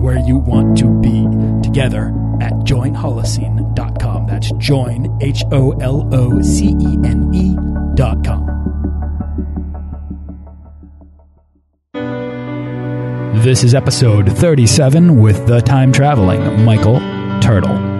where you want to be together at joinholocene.com. That's join, H O L O C E N E.com. This is episode 37 with the time traveling Michael Turtle.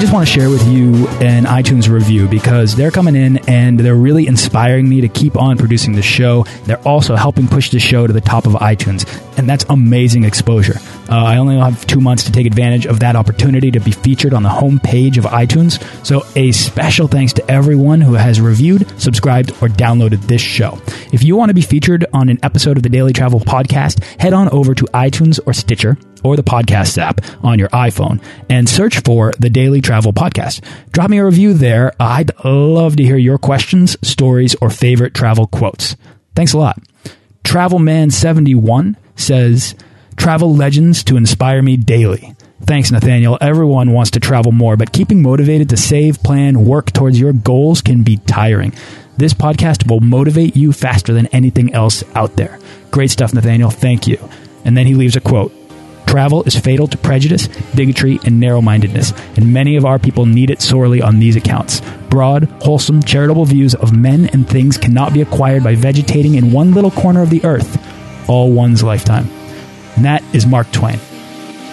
I just want to share with you an iTunes review because they're coming in and they're really inspiring me to keep on producing the show. They're also helping push the show to the top of iTunes, and that's amazing exposure. Uh, I only have two months to take advantage of that opportunity to be featured on the homepage of iTunes. So, a special thanks to everyone who has reviewed, subscribed, or downloaded this show. If you want to be featured on an episode of the Daily Travel Podcast, head on over to iTunes or Stitcher or the podcast app on your iPhone and search for the Daily Travel Podcast. Drop me a review there. I'd love to hear your questions, stories, or favorite travel quotes. Thanks a lot. Travelman71 says, Travel legends to inspire me daily. Thanks, Nathaniel. Everyone wants to travel more, but keeping motivated to save, plan, work towards your goals can be tiring. This podcast will motivate you faster than anything else out there. Great stuff, Nathaniel. Thank you. And then he leaves a quote Travel is fatal to prejudice, bigotry, and narrow mindedness, and many of our people need it sorely on these accounts. Broad, wholesome, charitable views of men and things cannot be acquired by vegetating in one little corner of the earth, all one's lifetime. And that is Mark Twain.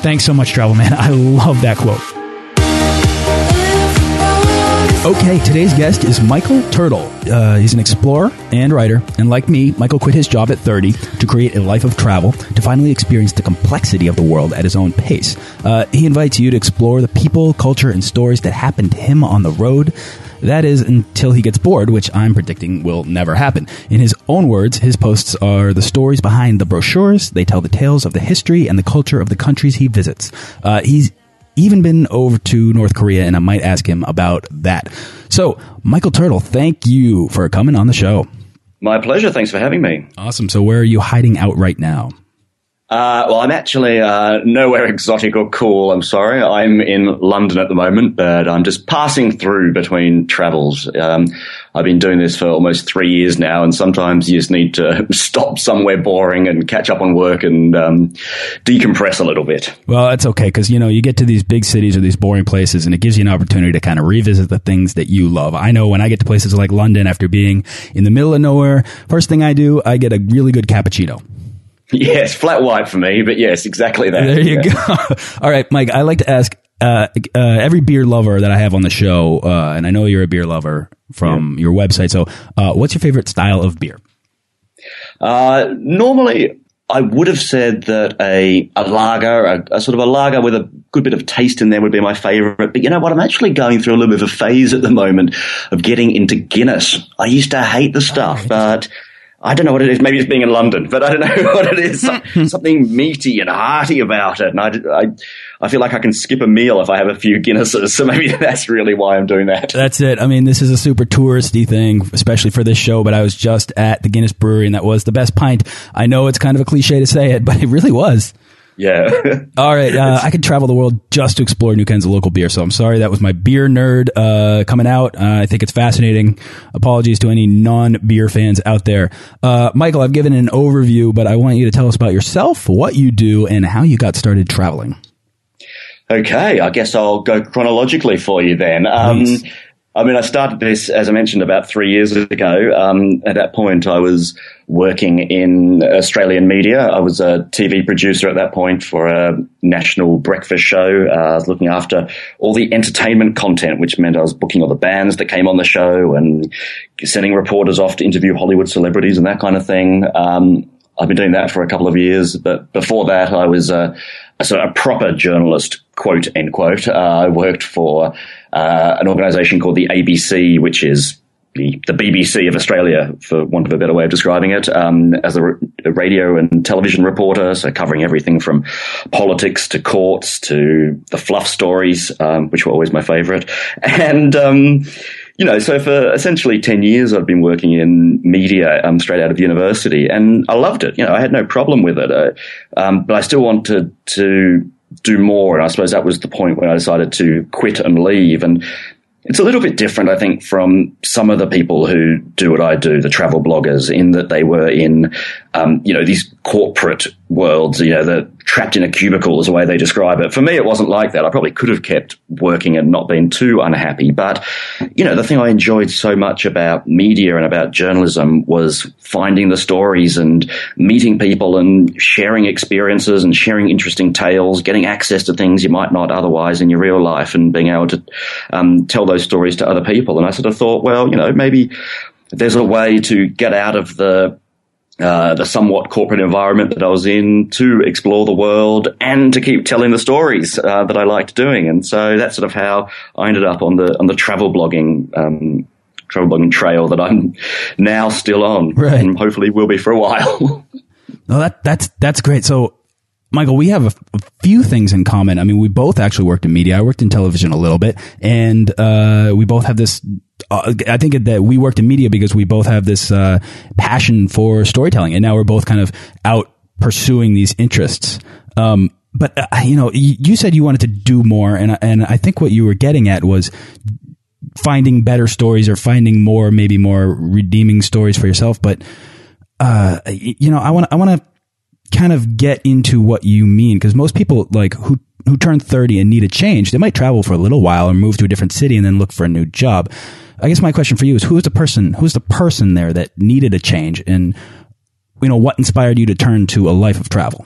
Thanks so much, Travel Man. I love that quote. Okay, today's guest is Michael Turtle. Uh, he's an explorer and writer, and like me, Michael quit his job at 30 to create a life of travel to finally experience the complexity of the world at his own pace. Uh, he invites you to explore the people, culture, and stories that happened to him on the road. That is until he gets bored, which I'm predicting will never happen. In his own words, his posts are the stories behind the brochures. They tell the tales of the history and the culture of the countries he visits. Uh, he's even been over to North Korea, and I might ask him about that. So, Michael Turtle, thank you for coming on the show. My pleasure. Thanks for having me. Awesome. So, where are you hiding out right now? Uh, well, I'm actually uh, nowhere exotic or cool. I'm sorry. I'm in London at the moment, but I'm just passing through between travels. Um, I've been doing this for almost three years now, and sometimes you just need to stop somewhere boring and catch up on work and um, decompress a little bit. Well, that's okay because you know you get to these big cities or these boring places, and it gives you an opportunity to kind of revisit the things that you love. I know when I get to places like London after being in the middle of nowhere, first thing I do, I get a really good cappuccino. Yes, flat white for me, but yes, exactly that. There you yeah. go. All right, Mike, I like to ask uh, uh, every beer lover that I have on the show, uh, and I know you're a beer lover from yeah. your website. So, uh, what's your favorite style of beer? Uh, normally, I would have said that a, a lager, a, a, sort of a lager with a good bit of taste in there would be my favorite. But you know what? I'm actually going through a little bit of a phase at the moment of getting into Guinness. I used to hate the stuff, but I don't know what it is. Maybe it's being in London, but I don't know what it is. Hmm. something meaty and hearty about it. And I, I, I feel like I can skip a meal if I have a few Guinnesses. So maybe that's really why I'm doing that. That's it. I mean, this is a super touristy thing, especially for this show, but I was just at the Guinness Brewery and that was the best pint. I know it's kind of a cliche to say it, but it really was. Yeah. All right. Uh, I could travel the world just to explore new kinds of local beer. So I'm sorry that was my beer nerd uh, coming out. Uh, I think it's fascinating. Apologies to any non beer fans out there. Uh, Michael, I've given an overview, but I want you to tell us about yourself, what you do, and how you got started traveling. Okay. I guess I'll go chronologically for you then. Um, I mean, I started this, as I mentioned, about three years ago. Um, at that point, I was working in Australian media. I was a TV producer at that point for a national breakfast show. Uh, I was looking after all the entertainment content, which meant I was booking all the bands that came on the show and sending reporters off to interview Hollywood celebrities and that kind of thing. Um, I've been doing that for a couple of years, but before that, I was a, of a proper journalist, quote end quote. Uh, I worked for uh, an organisation called the ABC, which is the, the BBC of Australia, for want of a better way of describing it, um, as a, a, radio and television reporter, so covering everything from politics to courts to the fluff stories, um, which were always my favourite, and. Um, you know, so for essentially 10 years, I've been working in media um, straight out of university and I loved it. You know, I had no problem with it. Um, but I still wanted to do more. And I suppose that was the point when I decided to quit and leave. And it's a little bit different, I think, from some of the people who do what I do, the travel bloggers, in that they were in, um, you know, these corporate worlds, you know, the trapped in a cubicle is the way they describe it. For me, it wasn't like that. I probably could have kept working and not been too unhappy. But, you know, the thing I enjoyed so much about media and about journalism was finding the stories and meeting people and sharing experiences and sharing interesting tales, getting access to things you might not otherwise in your real life and being able to um, tell those stories to other people. And I sort of thought, well, you know, maybe there's a way to get out of the uh, the somewhat corporate environment that I was in to explore the world and to keep telling the stories uh, that I liked doing. And so that's sort of how I ended up on the on the travel blogging um, travel blogging trail that I'm now still on, right. and hopefully will be for a while. no, that that's that's great. So. Michael, we have a, a, few things in common. I mean, we both actually worked in media. I worked in television a little bit, and uh, we both have this uh, I think that we worked in media because we both have this uh, passion for storytelling, and now we're both kind of out pursuing these interests. Um, but uh, you know, you said you wanted to do more, and and I think what you were getting at was finding better stories or finding more, maybe more redeeming stories for yourself. But uh, you know, I want I want to kind of get into what you mean because most people like who who turn 30 and need a change, they might travel for a little while or move to a different city and then look for a new job. I guess my question for you is who's the person who's the person there that needed a change and you know what inspired you to turn to a life of travel?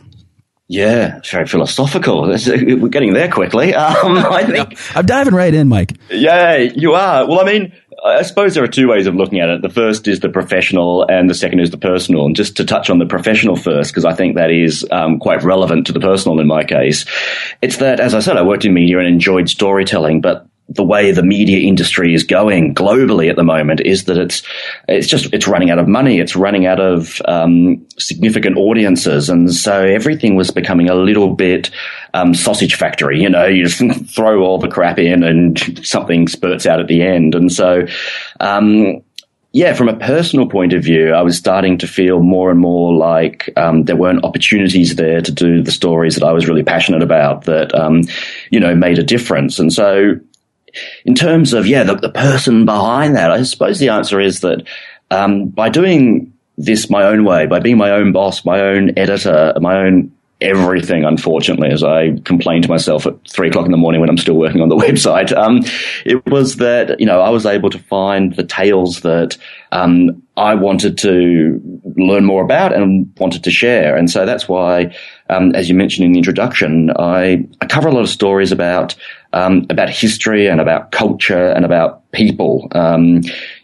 Yeah, it's very philosophical. We're getting there quickly. Um, I think I'm diving right in, Mike. Yeah, you are. Well, I mean, I suppose there are two ways of looking at it. The first is the professional, and the second is the personal. And just to touch on the professional first, because I think that is um, quite relevant to the personal in my case, it's that, as I said, I worked in media and enjoyed storytelling, but the way the media industry is going globally at the moment is that it's it's just it's running out of money. It's running out of um, significant audiences, and so everything was becoming a little bit um, sausage factory. You know, you just throw all the crap in, and something spurts out at the end. And so, um, yeah, from a personal point of view, I was starting to feel more and more like um, there weren't opportunities there to do the stories that I was really passionate about that, um, you know, made a difference. And so in terms of yeah, the, the person behind that, I suppose the answer is that um, by doing this my own way, by being my own boss, my own editor, my own everything, unfortunately, as I complain to myself at three o'clock in the morning when I'm still working on the website. Um, it was that, you know, I was able to find the tales that, um, I wanted to learn more about and wanted to share. And so that's why, um, as you mentioned in the introduction, I, I cover a lot of stories about, um, about history and about culture and about people. Um,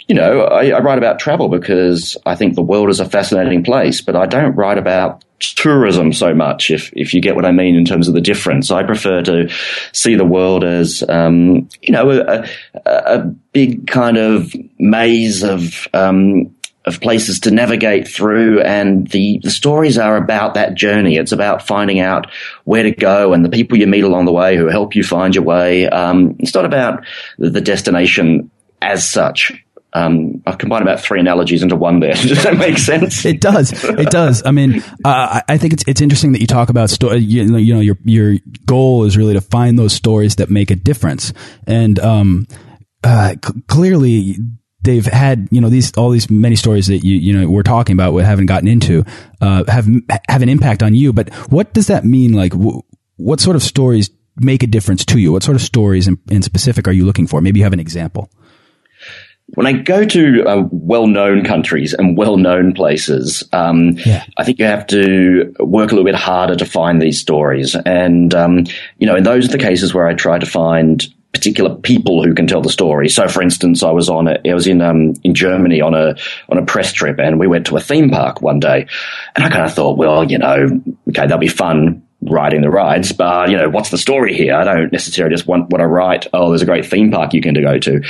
you know, I, I, write about travel because I think the world is a fascinating place, but I don't write about tourism so much, if, if you get what I mean in terms of the difference. I prefer to see the world as, um, you know, a, a, big kind of maze of, um, of places to navigate through and the, the stories are about that journey. It's about finding out where to go and the people you meet along the way who help you find your way. Um, it's not about the destination as such. Um, I've combined about three analogies into one there. does that make sense? It does. It does. I mean, uh, I think it's it's interesting that you talk about story. You, you, know, your your goal is really to find those stories that make a difference, and um, uh, clearly they've had you know these all these many stories that you you know we're talking about we haven't gotten into uh, have have an impact on you. But what does that mean? Like, what sort of stories make a difference to you? What sort of stories in, in specific are you looking for? Maybe you have an example. when I go to uh, well-known countries and well-known places, um, yeah. I think you have to work a little bit harder to find these stories. And um, you know, and those are the cases where I try to find particular people who can tell the story. So, for instance, I was on a, I was in um, in Germany on a on a press trip, and we went to a theme park one day, and I kind of thought, well, you know, okay, that'll be fun riding the rides, but you know, what's the story here? I don't necessarily just want what I write. Oh, there's a great theme park you can go to.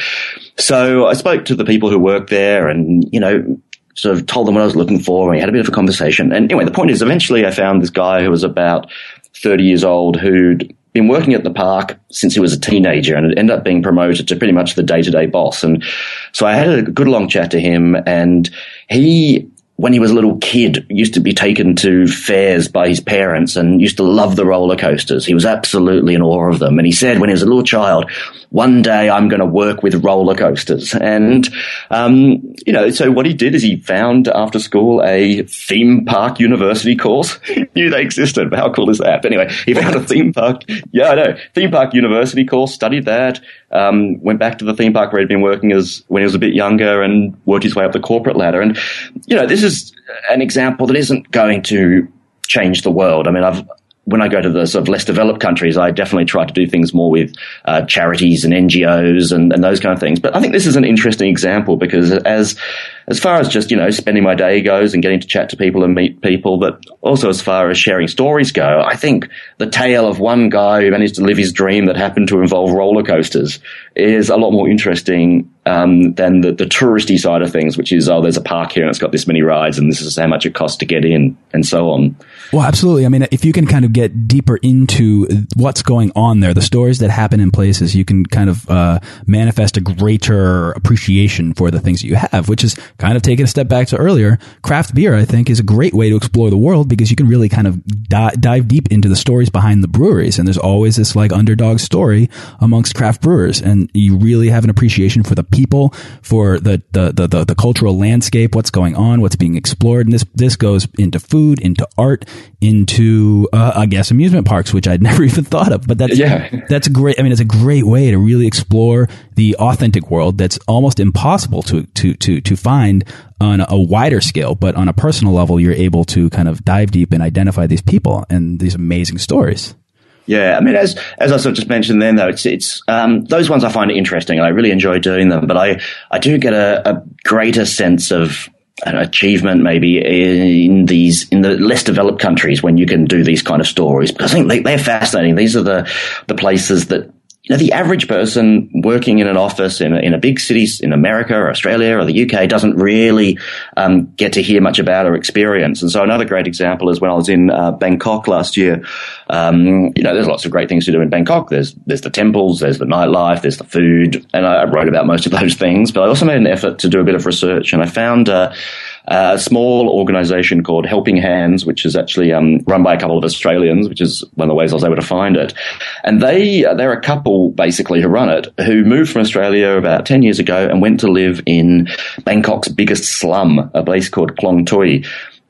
So I spoke to the people who work there, and you know, sort of told them what I was looking for. And we had a bit of a conversation. And anyway, the point is, eventually, I found this guy who was about 30 years old who'd been working at the park since he was a teenager and had ended up being promoted to pretty much the day to day boss. And so I had a good long chat to him and he when he was a little kid, used to be taken to fairs by his parents and used to love the roller coasters. He was absolutely in awe of them. And he said when he was a little child, one day I'm going to work with roller coasters. And, um, you know, so what he did is he found after school a theme park university course. he knew they existed. But how cool is that? But anyway, he found a theme park. Yeah, I know. Theme park university course, studied that, um, went back to the theme park where he'd been working as when he was a bit younger and worked his way up the corporate ladder. And, you know, this is an example that isn't going to change the world. I mean, I've, when I go to the sort of less developed countries, I definitely try to do things more with uh, charities and NGOs and, and, those kind of things. But I think this is an interesting example because as as far as just you know spending my day goes and getting to chat to people and meet people, but also as far as sharing stories go, I think the tale of one guy who managed to live his dream that happened to involve roller coasters is a lot more interesting um, than the, the touristy side of things, which is oh, there's a park here and it's got this many rides and this is how much it costs to get in and so on. Well, absolutely. I mean, if you can kind of get deeper into what's going on there, the stories that happen in places, you can kind of uh, manifest a greater appreciation for the things that you have, which is kind of taking a step back to earlier. Craft beer, I think, is a great way to explore the world because you can really kind of di dive deep into the stories behind the breweries. And there's always this like underdog story amongst craft brewers. And you really have an appreciation for the people, for the, the, the, the, the cultural landscape, what's going on, what's being explored. And this, this goes into food, into art, into uh, I guess amusement parks, which I'd never even thought of. But that's yeah. that's great. I mean, it's a great way to really explore the authentic world that's almost impossible to to to to find on a wider scale. But on a personal level, you're able to kind of dive deep and identify these people and these amazing stories. Yeah, I mean, as as I sort of just mentioned then, though, it's it's um, those ones I find interesting, and I really enjoy doing them. But I I do get a, a greater sense of an achievement maybe in these in the less developed countries when you can do these kind of stories because I think they, they're fascinating. These are the the places that know, the average person working in an office in a, in a big city in America or Australia or the UK doesn't really um, get to hear much about or experience. And so another great example is when I was in uh, Bangkok last year. Um, you know, there's lots of great things to do in Bangkok. There's there's the temples, there's the nightlife, there's the food, and I, I wrote about most of those things. But I also made an effort to do a bit of research, and I found. Uh, a small organisation called Helping Hands, which is actually um, run by a couple of Australians, which is one of the ways I was able to find it. And they they're a couple basically who run it who moved from Australia about ten years ago and went to live in Bangkok's biggest slum, a place called Klong Tui.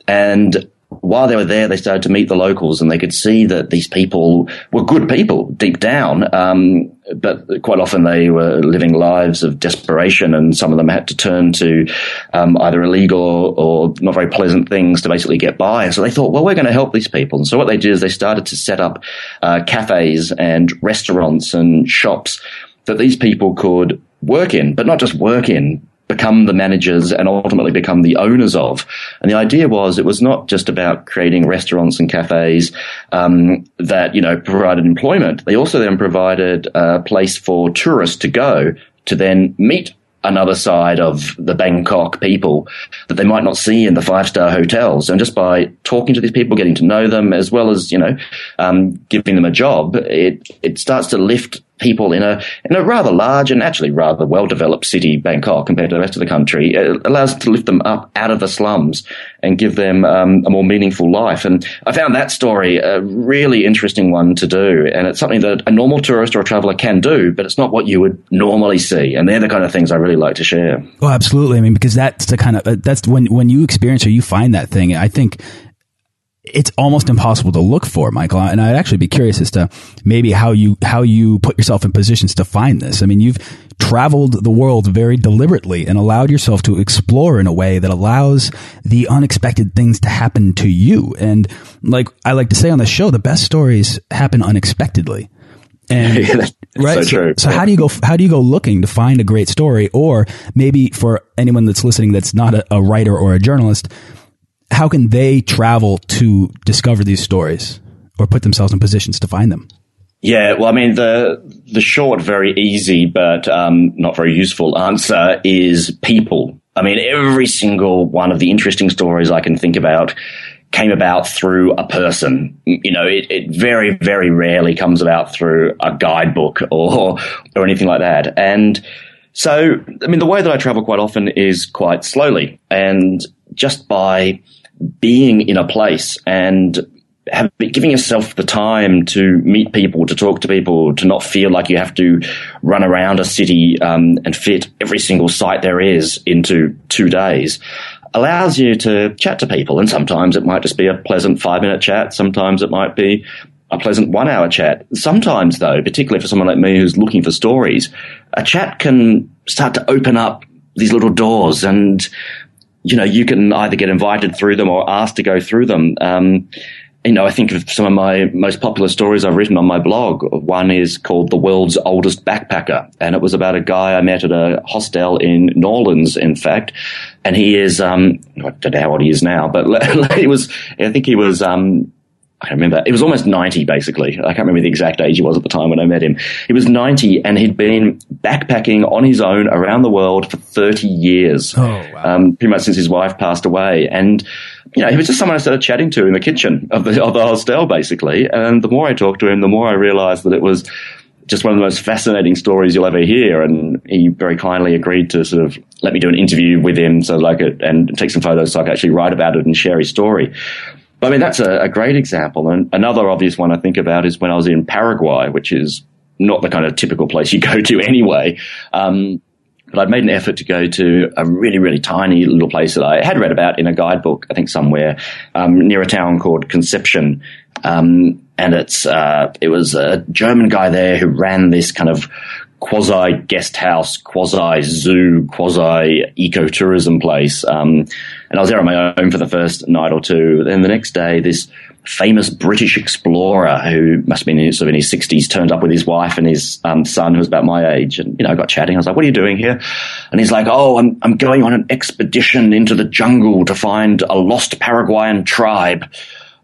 And while they were there, they started to meet the locals and they could see that these people were good people deep down. Um, but quite often they were living lives of desperation and some of them had to turn to um, either illegal or, not very pleasant things to basically get by. And so they thought, well, we're going to help these people. And so what they did is they started to set up uh, cafes and restaurants and shops that these people could work in, but not just work in, become the managers and ultimately become the owners of. And the idea was it was not just about creating restaurants and cafes um, that you know provided employment. They also then provided a place for tourists to go to then meet another side of the Bangkok people that they might not see in the five star hotels. And just by talking to these people, getting to know them, as well as you know, um, giving them a job, it it starts to lift people in a in a rather large and actually rather well developed city, Bangkok, compared to the rest of the country. It allows to lift them up out of the slums and give them um, a more meaningful life. And I found that story a really interesting one to do, and it's something that a normal tourist or a traveller can do, but it's not what you would normally see. And they're the kind of things I really like to share. Oh, absolutely. I mean, because that's the kind of uh, that's when when you experience or you find that thing. I think it's almost impossible to look for, Michael. And I'd actually be curious as to maybe how you how you put yourself in positions to find this. I mean, you've traveled the world very deliberately and allowed yourself to explore in a way that allows the unexpected things to happen to you. And like I like to say on the show, the best stories happen unexpectedly. And Yeah, right. so so how do you go? How do you go looking to find a great story, or maybe for anyone that's listening that's not a, a writer or a journalist, how can they travel to discover these stories or put themselves in positions to find them? Yeah, well, I mean, the the short, very easy, but um, not very useful answer is people. I mean, every single one of the interesting stories I can think about came about through a person. You know, it, it very, very rarely comes about through a guidebook or or anything like that. And so, I mean, the way that I travel quite often is quite slowly, and just by being in a place and have, giving yourself the time to meet people, to talk to people, to not feel like you have to run around a city um, and fit every single site there is into two days allows you to chat to people. And sometimes it might just be a pleasant five minute chat. Sometimes it might be a pleasant one hour chat. Sometimes, though, particularly for someone like me who's looking for stories, a chat can start to open up these little doors and you know, you can either get invited through them or asked to go through them. Um, you know, I think of some of my most popular stories I've written on my blog. One is called The World's Oldest Backpacker, and it was about a guy I met at a hostel in New Orleans, in fact. And he is, um, I don't know how old he is now, but he was, I think he was, um, I don't remember. It was almost 90, basically. I can't remember the exact age he was at the time when I met him. He was 90 and he'd been backpacking on his own around the world for 30 years. Oh, wow. Um, pretty much since his wife passed away. And, you know, he was just someone I started chatting to in the kitchen of the, of the hostel, basically. And the more I talked to him, the more I realized that it was just one of the most fascinating stories you'll ever hear. And he very kindly agreed to sort of let me do an interview with him so like it and take some photos so I could actually write about it and share his story. I mean, that's a, a great example. And another obvious one I think about is when I was in Paraguay, which is not the kind of typical place you go to anyway. Um, but I'd made an effort to go to a really, really tiny little place that I had read about in a guidebook, I think somewhere, um, near a town called Conception. Um, and it's, uh, it was a German guy there who ran this kind of quasi guest house, quasi zoo, quasi ecotourism place. Um, and I was there on my own for the first night or two. Then the next day, this famous British explorer who must have been in, sort of in his sixties turned up with his wife and his um, son who was about my age. And, you know, I got chatting. I was like, what are you doing here? And he's like, oh, I'm, I'm going on an expedition into the jungle to find a lost Paraguayan tribe.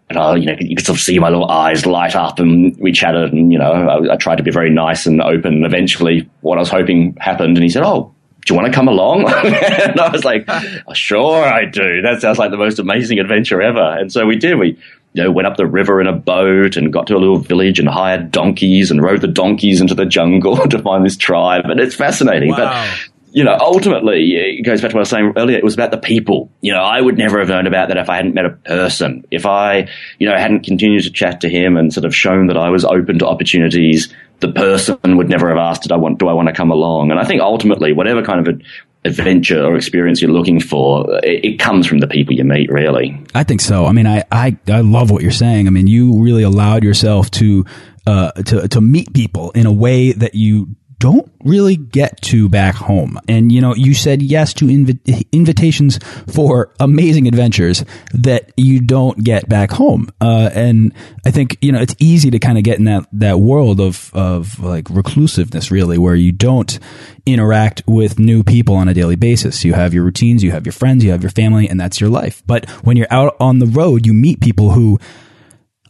And I, you know, you could sort of see my little eyes light up, and we chatted. And you know, I, I tried to be very nice and open. And eventually, what I was hoping happened, and he said, "Oh, do you want to come along?" and I was like, oh, "Sure, I do. That sounds like the most amazing adventure ever." And so we did. We you know, went up the river in a boat and got to a little village and hired donkeys and rode the donkeys into the jungle to find this tribe. And it's fascinating. Wow. But you know, ultimately, it goes back to what I was saying earlier. It was about the people. You know, I would never have known about that if I hadn't met a person. If I, you know, hadn't continued to chat to him and sort of shown that I was open to opportunities, the person would never have asked, "Did I want? Do I want to come along?" And I think ultimately, whatever kind of adventure or experience you're looking for, it, it comes from the people you meet. Really, I think so. I mean, I, I, I love what you're saying. I mean, you really allowed yourself to, uh, to, to meet people in a way that you don't really get to back home. And, you know, you said yes to invi invitations for amazing adventures that you don't get back home. Uh, and I think, you know, it's easy to kind of get in that, that world of, of like reclusiveness, really, where you don't interact with new people on a daily basis. You have your routines, you have your friends, you have your family, and that's your life. But when you're out on the road, you meet people who,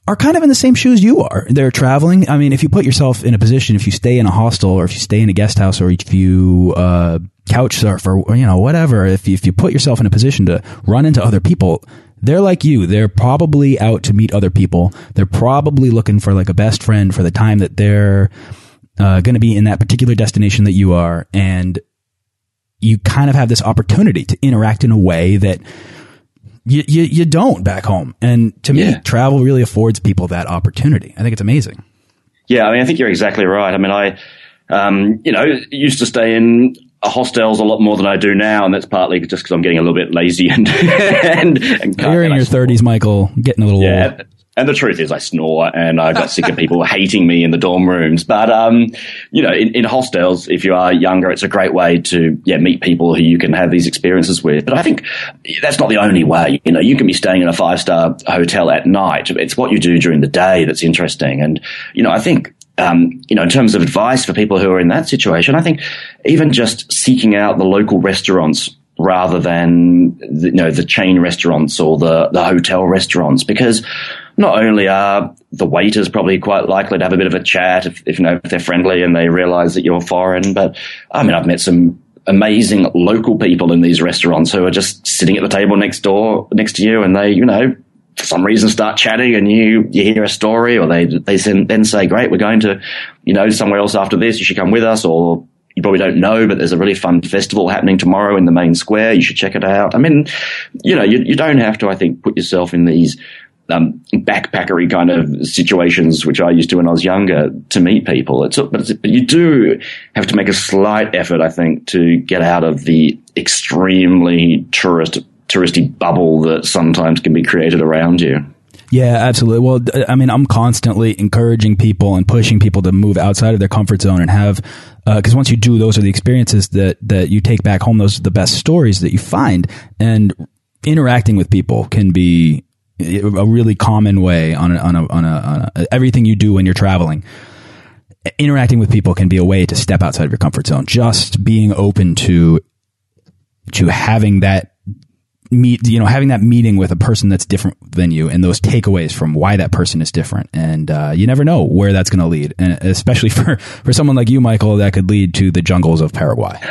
are kind of in the same shoes you are. They're traveling. I mean, if you put yourself in a position, if you stay in a hostel or if you stay in a guest house or if you uh, couch surf or you know whatever, if you, if you put yourself in a position to run into other people, they're like you. They're probably out to meet other people. They're probably looking for like a best friend for the time that they're uh, going to be in that particular destination that you are, and you kind of have this opportunity to interact in a way that you, you, you don't back home. And to me, Yeah. travel really affords people that opportunity. I think it's amazing. Yeah, I mean, I think you're exactly right. I mean, I, um, you know, used to stay in hostels a lot more than I do now, and that's partly just because I'm getting a little bit lazy and and, and You're in your thirties, Michael, getting a little Yeah, And the truth is, I snore, and I got sick of people hating me in the dorm rooms. But um, you know, in, in, hostels, if you are younger, it's a great way to yeah meet people who you can have these experiences with. But I think that's not the only way. You know, you can be staying in a five star hotel at night. It's what you do during the day that's interesting. And you know, I think um, you know, in terms of advice for people who are in that situation, I think even just seeking out the local restaurants rather than the, you know the chain restaurants or the the hotel restaurants because not only are the waiters probably quite likely to have a bit of a chat if, if you know if they're friendly and they realize that you're foreign, but I mean I've met some amazing local people in these restaurants who are just sitting at the table next door next to you and they you know for some reason start chatting and you you hear a story or they they then say great we're going to you know somewhere else after this you should come with us or you probably don't know, but there's a really fun festival happening tomorrow in the main square. You should check it out. I mean, you know, you, you don't have to, I think, put yourself in these um, backpackery kind of situations, which I used to when I was younger, to meet people. It's, but, it's, but you do have to make a slight effort, I think, to get out of the extremely tourist touristy bubble that sometimes can be created around you. Yeah, absolutely. Well, I mean, I'm constantly encouraging people and pushing people to move outside of their comfort zone and have, because uh, once you do, those are the experiences that that you take back home. Those are the best stories that you find, and interacting with people can be a really common way on a, on a, on a, on a everything you do when you're traveling. Interacting with people can be a way to step outside of your comfort zone. Just being open to to having that meet you know having that meeting with a person that's different than you and those takeaways from why that person is different. And uh, you never know where that's going to lead. And especially for for someone like you michael that could lead to the jungles of paraguay.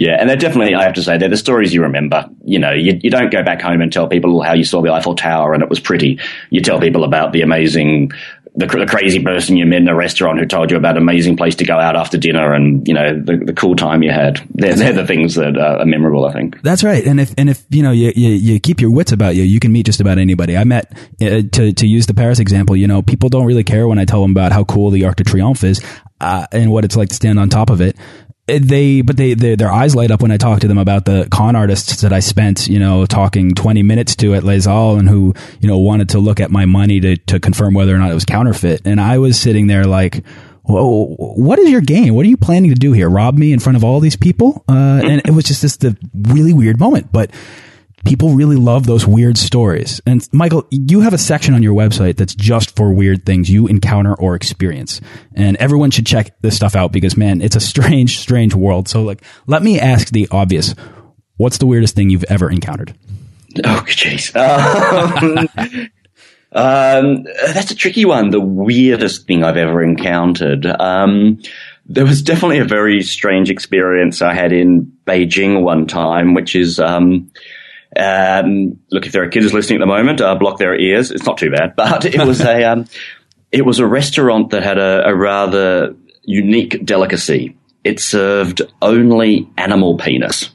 Yeah and they're definitely i have to say they're the stories you remember. You know you, you don't go back home and tell people how you saw the eiffel tower and it was pretty. You tell people about the amazing the, the, crazy person you met in a restaurant who told you about an amazing place to go out after dinner and you know the, the cool time you had. They're, they're the things that are memorable, I think. That's right. And if and if you know you, you, you keep your wits about you, you can meet just about anybody. I met uh, to to use the Paris example. You know, people don't really care when I tell them about how cool the Arc de Triomphe is. Uh, and what it's like to stand on top of it they but they, they, their eyes light up when I talk to them about the con artists that I spent you know talking 20 minutes to at Les Halles and who you know wanted to look at my money to to confirm whether or not it was counterfeit and I was sitting there like what is your game? What are you planning to do here? Rob me in front of all these people? Uh, and it was just this the really weird moment. But people really love those weird stories. And Michael, you have a section on your website that's just for weird things you encounter or experience. And everyone should check this stuff out because man, it's a strange, strange world. So like, let me ask the obvious. What's the weirdest thing you've ever encountered? Oh, jeez. Um, um, that's a tricky one. The weirdest thing I've ever encountered. Um, there was definitely a very strange experience I had in Beijing one time, which is, um, um, look, if there are kids listening at the moment, uh, block their ears. It's not too bad, but it was a um, it was a restaurant that had a, a rather unique delicacy. It served only animal penis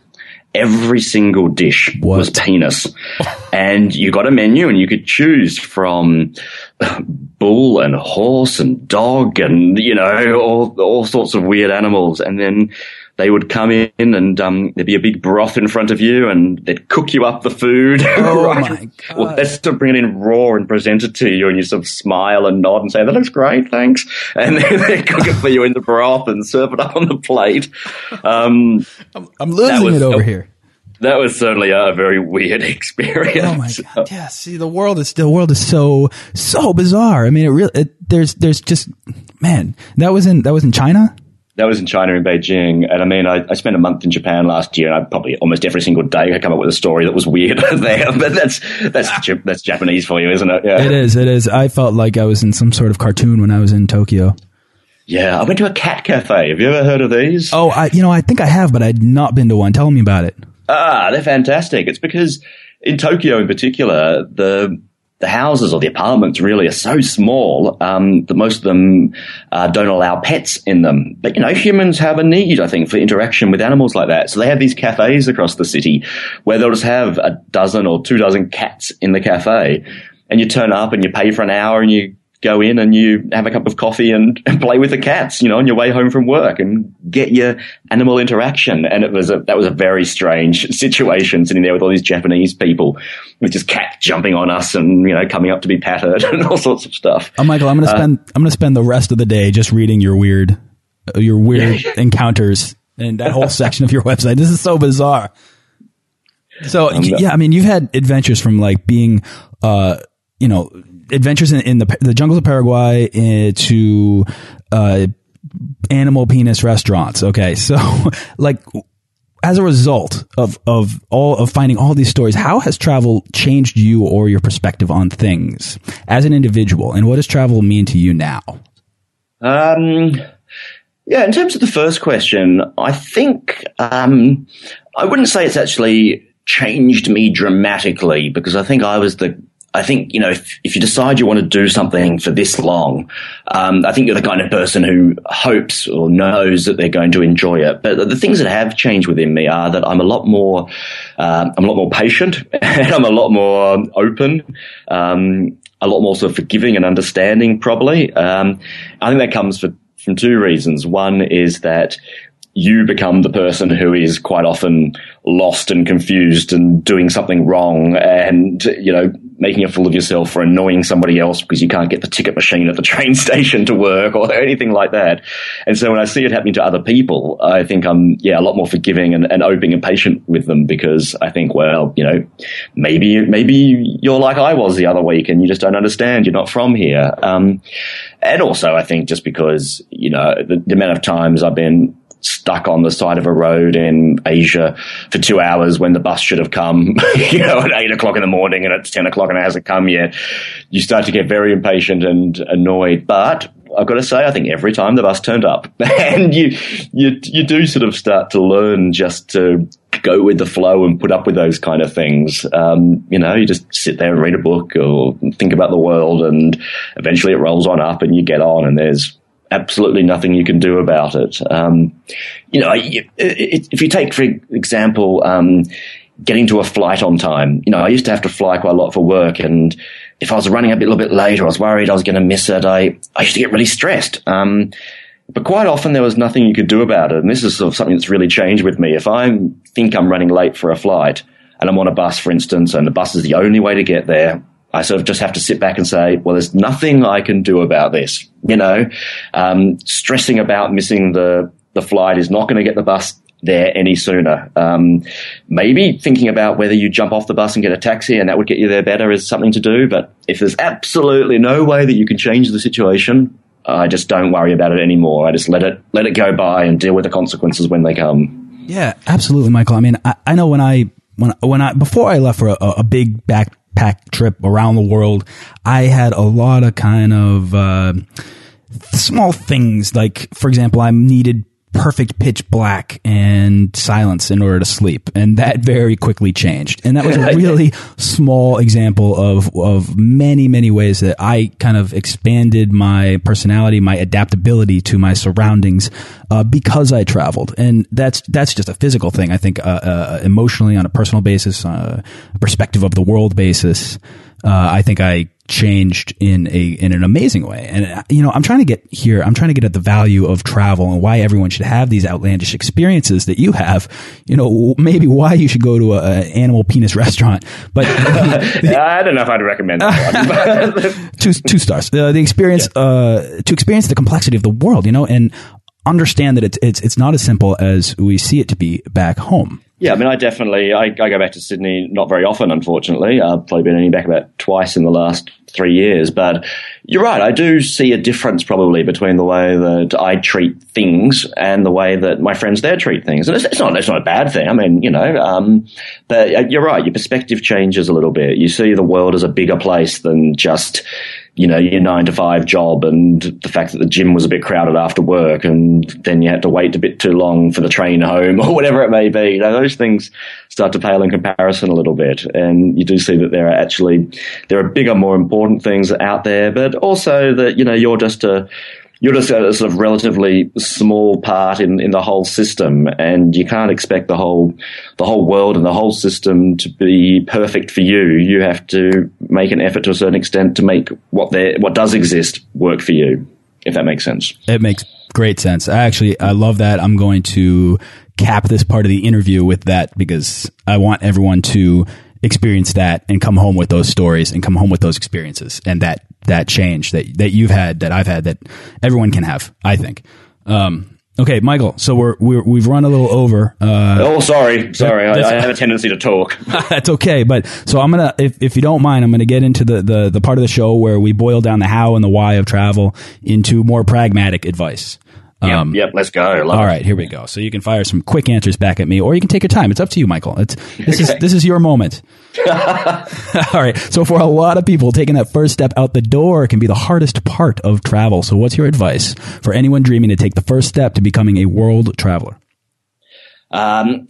every single dish what? was penis. and you got a menu and you could choose from bull and horse and dog and, you know, all, all sorts of weird animals. And then they would come in and um, there'd be a big broth in front of you and they'd cook you up the food. Oh right? my god! Well, they sort of bring it in raw and present it to you, and you sort of smile and nod and say, "That looks great, thanks." And then they cook it for you in the broth and serve it up on the plate. Um, I'm, I'm, losing was, it over here. That was certainly a very weird experience. Oh my god! Yeah, see, the world is the world is so so bizarre. I mean, it really it, there's there's just man that was in that was in China that was in China in Beijing. And I mean, I, I, spent a month in Japan last year, and I probably almost every single day I come up with a story that was weird there. But that's that's that's Japanese for you, isn't it? Yeah. It is. It is. I felt like I was in some sort of cartoon when I was in Tokyo. Yeah, I went to a cat cafe. Have you ever heard of these? Oh, I, you know, I think I have, but I'd not been to one. Tell me about it. Ah, they're fantastic. It's because in Tokyo, in particular, the the houses or the apartments really are so small um, that most of them uh, don't allow pets in them. But you know, humans have a need, I think, for interaction with animals like that. So they have these cafes across the city where they'll just have a dozen or two dozen cats in the cafe, and you turn up and you pay for an hour and you go in and you have a cup of coffee and, and, play with the cats, you know, on your way home from work and get your animal interaction. And it was a, that was a very strange situation sitting there with all these Japanese people with just cats jumping on us and, you know, coming up to be patted and all sorts of stuff. Oh, Michael, I'm going to uh, spend, uh, I'm going to spend the rest of the day just reading your weird, uh, your weird encounters and that whole section of your website. This is so bizarre. So, um, yeah, I mean, you've had adventures from like being, uh, you know, adventures in, in the the jungles of Paraguay uh, to uh, animal penis restaurants. Okay, so like as a result of of all of finding all these stories, how has travel changed you or your perspective on things as an individual, and what does travel mean to you now? Um. Yeah, in terms of the first question, I think um, I wouldn't say it's actually changed me dramatically because I think I was the I think, you know, if, if you decide you want to do something for this long, um, I think you're the kind of person who hopes or knows that they're going to enjoy it. But the things that have changed within me are that I'm a lot more, uh, I'm a lot more patient and I'm a lot more open, um, a lot more sort of forgiving and understanding probably. Um, I think that comes for, from two reasons. One is that you become the person who is quite often lost and confused and doing something wrong and, you know, making a fool of yourself or annoying somebody else because you can't get the ticket machine at the train station to work or anything like that. And so when I see it happening to other people, I think I'm, yeah, a lot more forgiving and, and open and patient with them because I think, well, you know, maybe, maybe you're like I was the other week and you just don't understand. You're not from here. Um, and also I think just because, you know, the, the amount of times I've been stuck on the side of a road in Asia for two hours when the bus should have come, you know, at eight o'clock in the morning and it's 10 o'clock and it hasn't come yet. You start to get very impatient and annoyed. But I've got to say, I think every time the bus turned up and you, you, you do sort of start to learn just to go with the flow and put up with those kind of things. Um, you know, you just sit there and read a book or think about the world and eventually it rolls on up and you get on and there's absolutely nothing you can do about it. Um, you know, if you take, for example, um, getting to a flight on time, you know, I used to have to fly quite a lot for work and if I was running a little bit late or I was worried I was going to miss it, I, I used to get really stressed. Um, but quite often there was nothing you could do about it. And this is sort of something that's really changed with me. If I think I'm running late for a flight and I'm on a bus, for instance, and the bus is the only way to get there, I sort of just have to sit back and say, well, there's nothing I can do about this. You know, um, stressing about missing the, the flight is not going to get the bus there any sooner. Um, maybe thinking about whether you jump off the bus and get a taxi and that would get you there better is something to do. But if there's absolutely no way that you can change the situation, I just don't worry about it anymore. I just let it let it go by and deal with the consequences when they come. Yeah, absolutely, Michael. I mean, I, I know when I when when I before I left for a, a big back backpack trip around the world, I had a lot of kind of uh, small things. Like, for example, I needed perfect pitch black and silence in order to sleep. And that very quickly changed. And that was a really small example of, of many, many ways that I kind of expanded my personality, my adaptability to my surroundings, uh, because I traveled. And that's, that's just a physical thing. I think, uh, uh, emotionally on a personal basis, uh, a perspective of the world basis. Uh, I think I changed in a in an amazing way. And you know, I'm trying to get here. I'm trying to get at the value of travel and why everyone should have these outlandish experiences that you have. You know, maybe why you should go to a, animal penis restaurant. But I don't know if I'd recommend that. two two stars. Uh, the experience yeah. uh, to experience the complexity of the world. You know, and understand that it's it's it's not as simple as we see it to be back home. Yeah, I mean, I definitely I, I go back to Sydney not very often, unfortunately. I've probably been only back about twice in the last three years. But you're right, I do see a difference probably between the way that I treat things and the way that my friends there treat things. And it's, it's not it's not a bad thing. I mean, you know, um, but uh, you're right. Your perspective changes a little bit. You see the world as a bigger place than just you know, your nine to five job and the fact that the gym was a bit crowded after work and then you had to wait a bit too long for the train home or whatever it may be. You know, those things start to pale in comparison a little bit. And you do see that there are actually, there are bigger, more important things out there, but also that, you know, you're just a, you're just a sort of relatively small part in, in the whole system, and you can't expect the whole the whole world and the whole system to be perfect for you. You have to make an effort to a certain extent to make what there what does exist work for you. If that makes sense. It makes great sense. I actually I love that. I'm going to cap this part of the interview with that because I want everyone to experience that and come home with those stories and come home with those experiences and that that change that that you've had that I've had that everyone can have. I think. Um, okay, Michael. So we're, we have run a little over. Uh, oh, sorry, sorry. I, I, have a tendency to talk. that's okay. But so I'm gonna, if if you don't mind, I'm gonna get into the, the the part of the show where we boil down the how and the why of travel into more pragmatic advice. Um, yep, yep, let's go. All it. right, here we go. So you can fire some quick answers back at me, or you can take your time. It's up to you, Michael. It's this is this is your moment. all right. So for a lot of people, taking that first step out the door can be the hardest part of travel. So what's your advice for anyone dreaming to take the first step to becoming a world traveler? Um,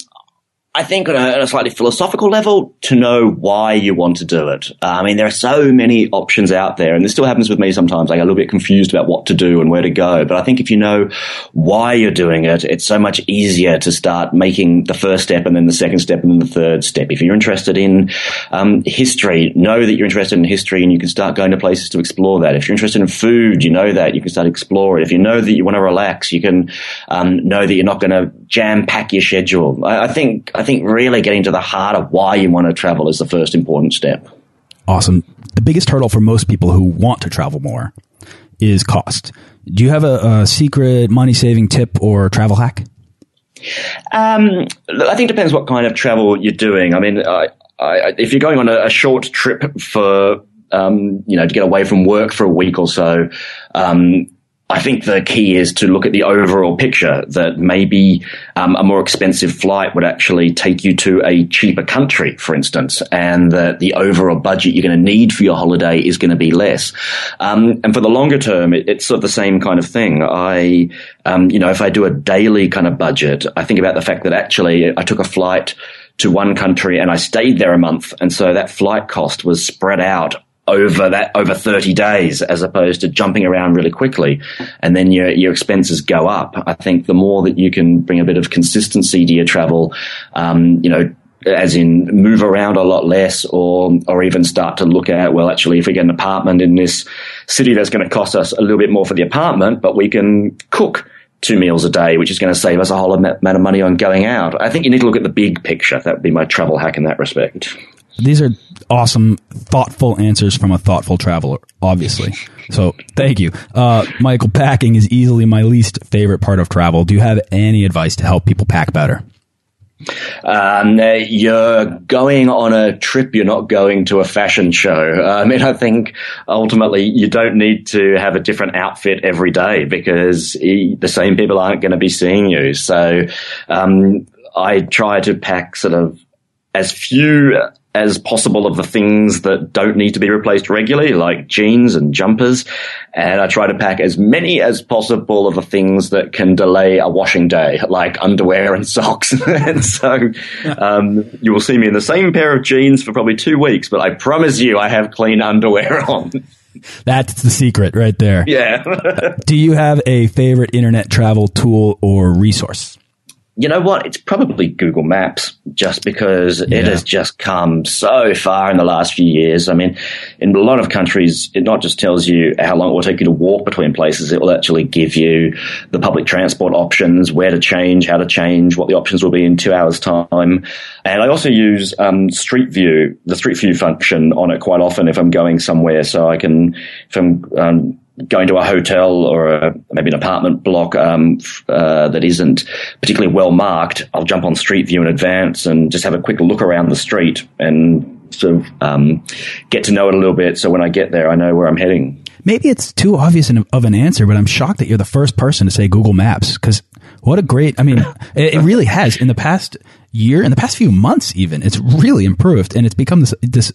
I think on a, on a, slightly philosophical level, to know why you want to do it. Uh, I mean, there are so many options out there, and this still happens with me sometimes. I get a little bit confused about what to do and where to go. But I think if you know why you're doing it, it's so much easier to start making the first step and then the second step and then the third step. If you're interested in um, history, know that you're interested in history and you can start going to places to explore that. If you're interested in food, you know that you can start exploring. If you know that you want to relax, you can um, know that you're not going to jam pack your schedule. I, I think. I think really getting to the heart of why you want to travel is the first important step. Awesome. The biggest hurdle for most people who want to travel more is cost. Do you have a, a secret money saving tip or travel hack? Um, I think it depends what kind of travel you're doing. I mean, I, I, if you're going on a, a short trip for um, you know, to get away from work for a week or so, um, I think the key is to look at the overall picture that maybe um, a more expensive flight would actually take you to a cheaper country, for instance, and that the overall budget you're going to need for your holiday is going to be less. Um, and for the longer term, it, it's sort of the same kind of thing. I, um, you know, if I do a daily kind of budget, I think about the fact that actually I took a flight to one country and I stayed there a month. And so that flight cost was spread out over that over 30 days as opposed to jumping around really quickly. And then your your expenses go up. I think the more that you can bring a bit of consistency to your travel um, you know as in move around a lot less or or even start to look at well actually if we get an apartment in this city that's going to cost us a little bit more for the apartment but we can cook two meals a day which is going to save us a whole amount of money on going out. I think you need to look at the big picture. That would be my travel hack in that respect. These are awesome, thoughtful answers from a thoughtful traveler, obviously. So thank you. Uh, Michael, packing is easily my least favorite part of travel. Do you have any advice to help people pack better? Um, you're going on a trip. You're not going to a fashion show. I mean, I think ultimately you don't need to have a different outfit every day because the same people aren't going to be seeing you. So, um, I try to pack sort of as few as possible of the things that don't need to be replaced regularly, like jeans and jumpers. And I try to pack as many as possible of the things that can delay a washing day, like underwear and socks. and so um, you will see me in the same pair of jeans for probably two weeks, but I promise you I have clean underwear on. That's the secret right there. Yeah. Do you have a favorite internet travel tool or resource? You know what? It's probably Google Maps just because yeah. it has just come so far in the last few years. I mean, in a lot of countries, it not just tells you how long it will take you to walk between places, it will actually give you the public transport options, where to change, how to change, what the options will be in two hours' time. And I also use um, Street View, the Street View function on it quite often if I'm going somewhere. So I can, if I'm, um, going to a hotel or a, maybe an apartment block um, uh, that isn't particularly well marked, I'll jump on Street View in advance and just have a quick look around the street and sort of um, get to know it a little bit. So when I get there, I know where I'm heading. Maybe it's too obvious of an answer, but I'm shocked that you're the first person to say Google Maps because what a great, I mean, it, really has in the past year, in the past few months, even it's really improved and it's become this, this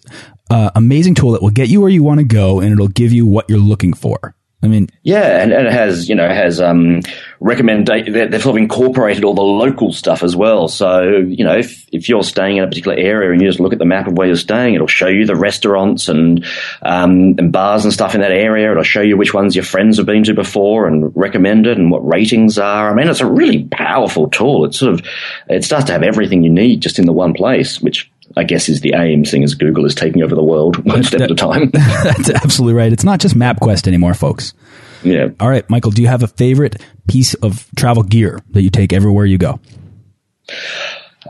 uh, amazing tool that will get you where you want to go and it'll give you what you're looking for. I mean, yeah, and, and it has you know it has um, recommendation. They've sort of incorporated all the local stuff as well. So you know if if you're staying in a particular area and you just look at the map of where you're staying, it'll show you the restaurants and um, and bars and stuff in that area. It'll show you which ones your friends have been to before and recommended and what ratings are. I mean, it's a really powerful tool. It's sort of it starts to have everything you need just in the one place, which I guess is the aim, seeing as Google is taking over the world one step at a time. That's absolutely right. It's not just MapQuest anymore, folks. Yeah. All right, Michael, do you have a favorite piece of travel gear that you take everywhere you go?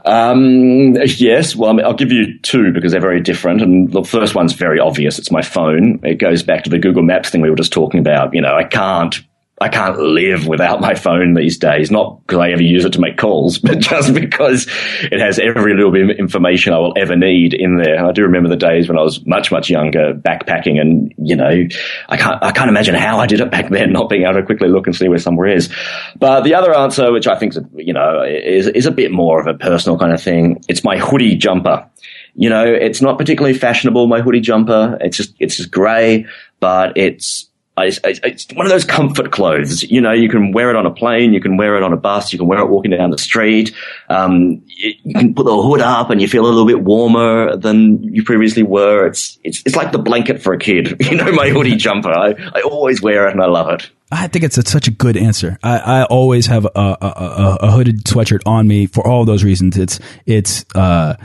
Um, yes. Well, I mean, I'll give you two because they're very different. And the first one's very obvious. It's my phone. It goes back to the Google Maps thing we were just talking about. You know, I can't I can't live without my phone these days. Not because I ever use it to make calls, but just because it has every little bit of information I will ever need in there. And I do remember the days when I was much, much younger backpacking and, you know, I can't, I can't imagine how I did it back then, not being able to quickly look and see where somewhere is. But the other answer, which I think is, you know, is, is a bit more of a personal kind of thing. It's my hoodie jumper. You know, it's not particularly fashionable, my hoodie jumper. It's just, it's just grey, but it's, it's, it's, one of those comfort clothes. You know, you can wear it on a plane, you can wear it on a bus, you can wear it walking down the street. Um, you, you, can put the hood up and you feel a little bit warmer than you previously were. It's it's it's like the blanket for a kid. You know, my hoodie jumper. I, I always wear it and I love it. I think it's a, such a good answer. I, I always have a, a, a, a, hooded sweatshirt on me for all those reasons. It's it's. Uh,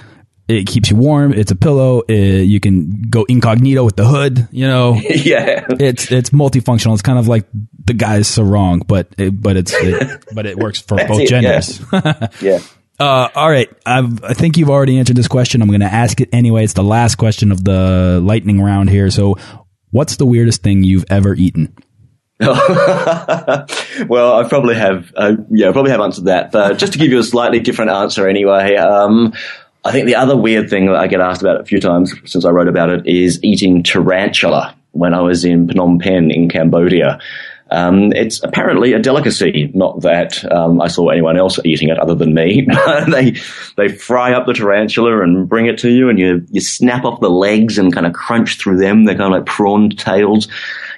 it keeps you warm. It's a pillow. It, you can go incognito with the hood. You know, yeah. It's it's multifunctional. It's kind of like the guy's sarong, but it, but it's it, but it works for both genders. Yeah. yeah. Uh, all right. I've, I think you've already answered this question. I'm going to ask it anyway. It's the last question of the lightning round here. So, what's the weirdest thing you've ever eaten? well, I probably have, uh, yeah, I probably have answered that. But just to give you a slightly different answer anyway, um, I think the other weird thing that I get asked about a few times since I wrote about it is eating tarantula when I was in Phnom Penh in Cambodia. Um, it's apparently a delicacy. Not that um, I saw anyone else eating it other than me. they they fry up the tarantula and bring it to you, and you you snap off the legs and kind of crunch through them. They're kind of like prawn tails.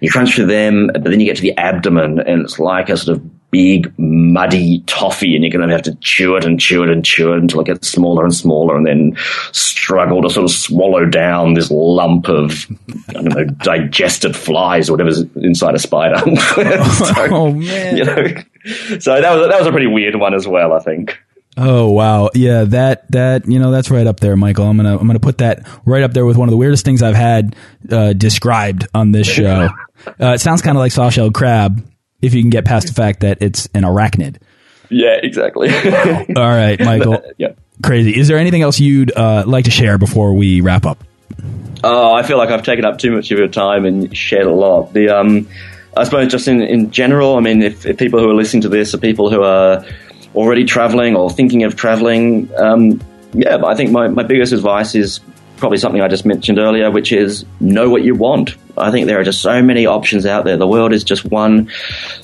You crunch through them, but then you get to the abdomen, and it's like a sort of big muddy toffee and you're going to have to chew it and chew it and chew it until it gets smaller and smaller and then struggle to sort of swallow down this lump of I don't know digested flies or whatever's inside a spider. so, oh man! You know, so that was that was a pretty weird one as well. I think. Oh wow, yeah, that that you know that's right up there, Michael. I'm gonna I'm gonna put that right up there with one of the weirdest things I've had uh, described on this show. Uh, it sounds kind of like soft shell crab, if you can get past the fact that it's an arachnid. Yeah, exactly. All right, Michael. yeah. Crazy. Is there anything else you'd uh, like to share before we wrap up? Oh, I feel like I've taken up too much of your time and shared a lot. The um, I suppose just in, in general, I mean, if, if people who are listening to this are people who are already traveling or thinking of traveling, um, yeah, I think my, my biggest advice is probably something I just mentioned earlier, which is know what you want. I think there are just so many options out there. The world is just one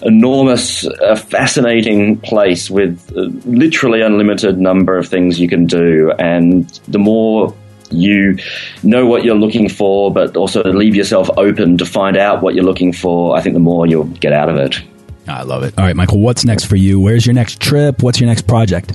enormous, uh, fascinating place with uh, literally unlimited number of things you can do. And the more you know what you're looking for, but also leave yourself open to find out what you're looking for, I think the more you'll get out of it. I love it. All right, Michael, what's next for you? Where's your next trip? What's your next project?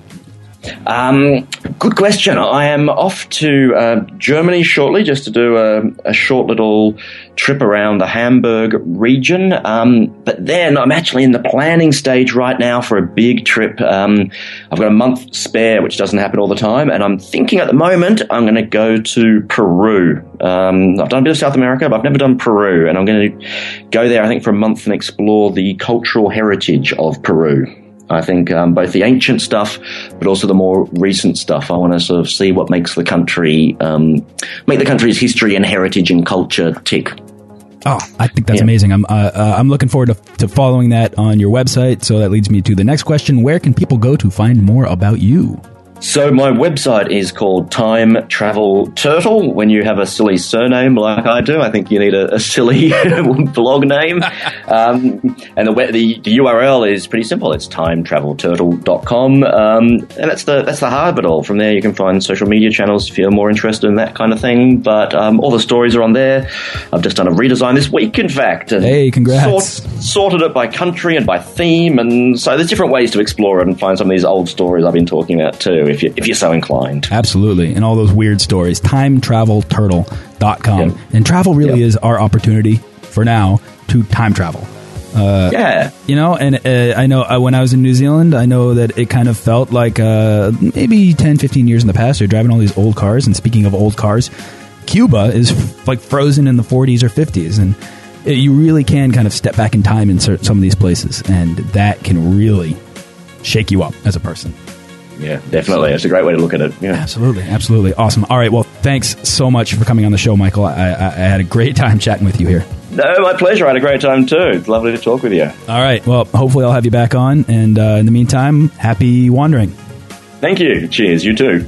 Um, good question. I am off to uh, Germany shortly just to do a, a, short little trip around the Hamburg region. Um, but then I'm actually in the planning stage right now for a big trip. Um, I've got a month spare, which doesn't happen all the time. And I'm thinking at the moment I'm going to go to Peru. Um, I've done a bit of South America, but I've never done Peru. And I'm going to go there, I think, for a month and explore the cultural heritage of Peru. I think um, both the ancient stuff, but also the more recent stuff. I want to sort of see what makes the country, um, make the country's history and heritage and culture tick. Oh, I think that's yeah. amazing. I'm uh, uh, I'm looking forward to, to following that on your website. So that leads me to the next question: Where can people go to find more about you? So my website is called Time Travel Turtle. When you have a silly surname like I do, I think you need a, a silly blog name. Um, and the, the, the URL is pretty simple. It's timetravelturtle.com, um, and that's the that's the heart of it all. From there, you can find social media channels if you're more interested in that kind of thing. But um, all the stories are on there. I've just done a redesign this week, in fact. And hey, congrats! Sort, sorted it by country and by theme, and so there's different ways to explore it and find some of these old stories I've been talking about too if, you, if you're so inclined. Absolutely. And all those weird stories. TimeTravelTurtle.com. Yep. And travel really yep. is our opportunity for now to time travel. Uh, yeah. You know, and uh, I know uh, when I was in New Zealand, I know that it kind of felt like uh, maybe 10, 15 years in the past, you're driving all these old cars. And speaking of old cars, Cuba is like frozen in the 40s or 50s. And it, you really can kind of step back in time in some of these places. And that can really shake you up as a person. Yeah, definitely. It's a great way to look at it. Yeah. Absolutely. Absolutely. Awesome. All right. Well, thanks so much for coming on the show, Michael. I, I, I had a great time chatting with you here. No, my pleasure. I had a great time too. It's lovely to talk with you. All right. Well, hopefully I'll have you back on. And uh, in the meantime, happy wandering. Thank you. Cheers. You too.